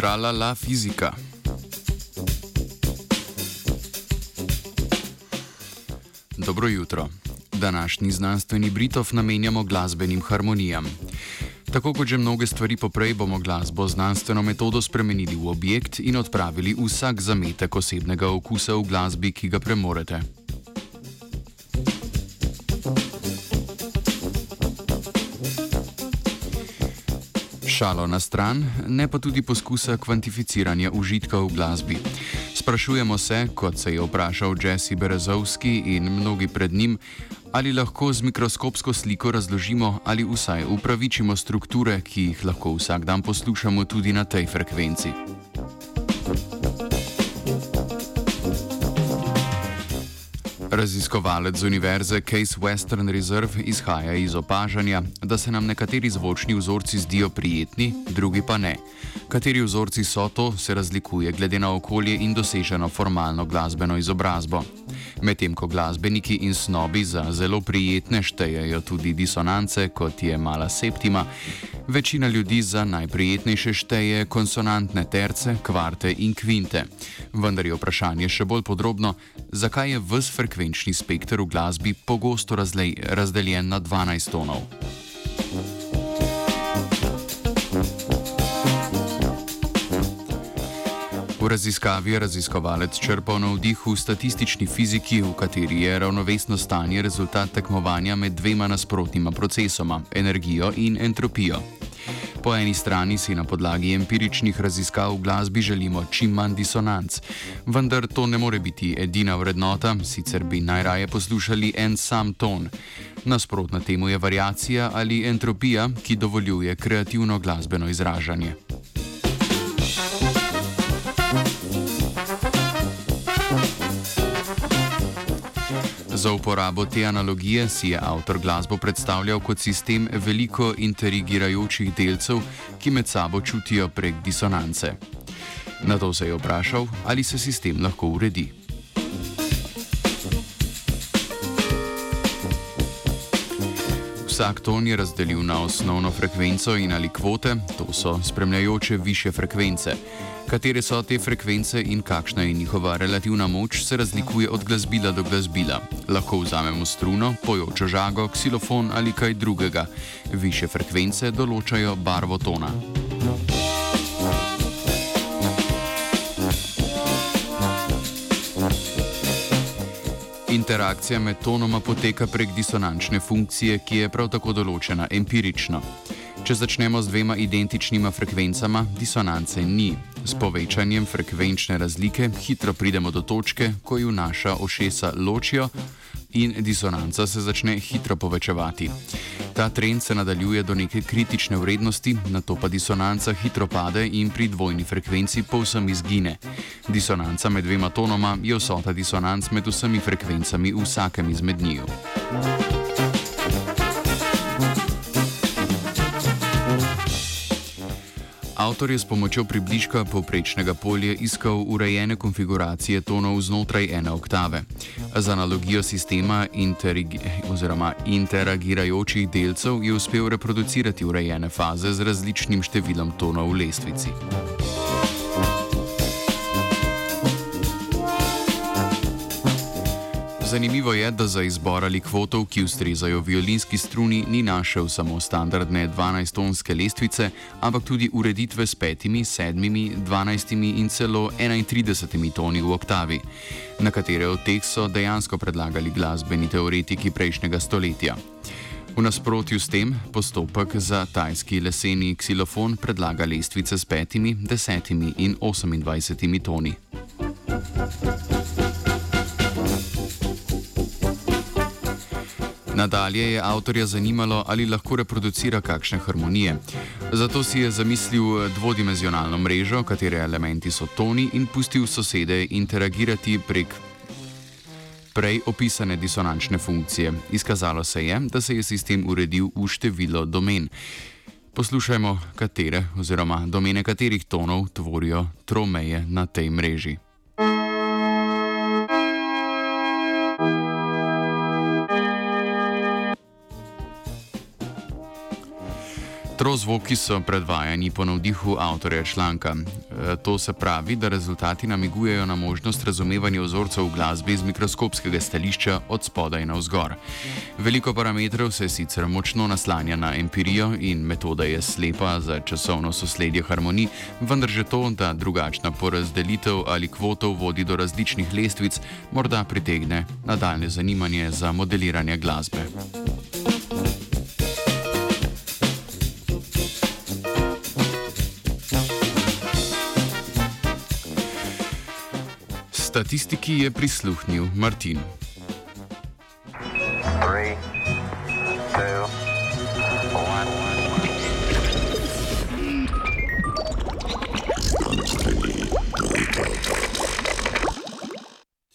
Trala la fizika. Dobro jutro. Današnji znanstveni Britov namenjamo glasbenim harmonijam. Tako kot že mnoge stvari poprej, bomo glasbo znanstveno metodo spremenili v objekt in odpravili vsak zametek osebnega okusa v glasbi, ki ga premorete. Šalo na stran, ne pa tudi poskusa kvantificiranja užitka v glasbi. Sprašujemo se, kot se je vprašal Jesse Berezovski in mnogi pred njim, ali lahko z mikroskopsko sliko razložimo ali vsaj upravičimo strukture, ki jih lahko vsak dan poslušamo tudi na tej frekvenci. Raziskovalec z univerze Case Western Reserve izhaja iz opažanja, da se nam nekateri zvočni vzorci zdijo prijetni, drugi pa ne. Kateri vzorci so to, se razlikuje glede na okolje in doseženo formalno glasbeno izobrazbo. Medtem ko glasbeniki in snobi za zelo prijetne štejejo tudi disonance, kot je mala septima, večina ljudi za najprijetnejše šteje konsonantne terce, kvarte in kvinte. Vendar je vprašanje še bolj podrobno, zakaj je vse frekvenčni spekter v glasbi pogosto razlej, razdeljen na 12 tonov. V raziskavi je raziskovalec črpal navdih v statistični fiziki, v kateri je ravnovesno stanje rezultat tekmovanja med dvema nasprotnima procesoma: energijo in entropijo. Po eni strani si na podlagi empiričnih raziskav v glasbi želimo čim manj disonanc, vendar to ne more biti edina vrednota, sicer bi najraje poslušali en sam ton. Nasprotna temu je variacija ali entropija, ki dovoljuje kreativno glasbeno izražanje. Za uporabo te analogije si je avtor glasbo predstavljal kot sistem veliko interigirajočih delcev, ki med sabo čutijo prek disonance. Na to se je vprašal, ali se sistem lahko uredi. Vsak ton je razdelil na osnovno frekvenco in ali kvote, to so spremljajoče više frekvence. Katere so te frekvence in kakšna je njihova relativna moč, se razlikuje od glasbila do glasbila. Lahko vzamemo struno, pojočo žago, ksilofon ali kaj drugega. Više frekvence določajo barvo tona. Interakcija med tonoma poteka prek disonančne funkcije, ki je prav tako določena empirično. Če začnemo z dvema identičnima frekvencama, disonance ni. S povečanjem frekvenčne razlike hitro pridemo do točke, ko ju naša ošesa ločijo in disonanca se začne hitro povečevati. Ta trend se nadaljuje do neke kritične vrednosti, na to pa disonanca hitro pade in pri dvojni frekvenci povsem izgine. Disonanca med dvema tonoma je vsota disonanc med vsemi frekvencami v vsakem izmed njiju. Avtor je s pomočjo približka povprečnega polja iskal urejene konfiguracije tonov znotraj ene oktave. Z analogijo sistema interagirajočih delcev je uspel reproducirati urejene faze z različnim številom tonov v lestvici. Zanimivo je, da za izbor ali kvotov, ki ustrezajo violinski struni, ni našel samo standardne 12-tonske lestvice, ampak tudi ureditve s 5, 7, 12 in celo 31 toni v oktavi, na katere od teh so dejansko predlagali glasbeni teoretiki prejšnjega stoletja. V nasprotju s tem postopek za tajski leseni ksilofon predlaga lestvice s 5, 10 in 28 toni. Nadalje je avtorja zanimalo, ali lahko reproducira kakšne harmonije. Zato si je zamislil dvodimenzionalno mrežo, katere elementi so toni, in pustil sosede interagirati prek prej opisane disonančne funkcije. Izkazalo se je, da se je sistem uredil v število domen. Poslušajmo, katere oziroma domene katerih tonov tvorijo tromeje na tej mreži. Retrozvoki so predvajani po navdihu avtorja članka. E, to se pravi, da rezultati namigujejo na možnost razumevanja vzorcev v glasbi iz mikroskopskega stališča od spodaj na vzgor. Veliko parametrov se sicer močno naslanja na empirijo in metoda je slepa za časovno sosledje harmonij, vendar že to, da drugačna porazdelitev ali kvotov vodi do različnih lestvic, morda pritegne nadaljne zanimanje za modeliranje glasbe. Statistiki je prisluhnil Martin. Three.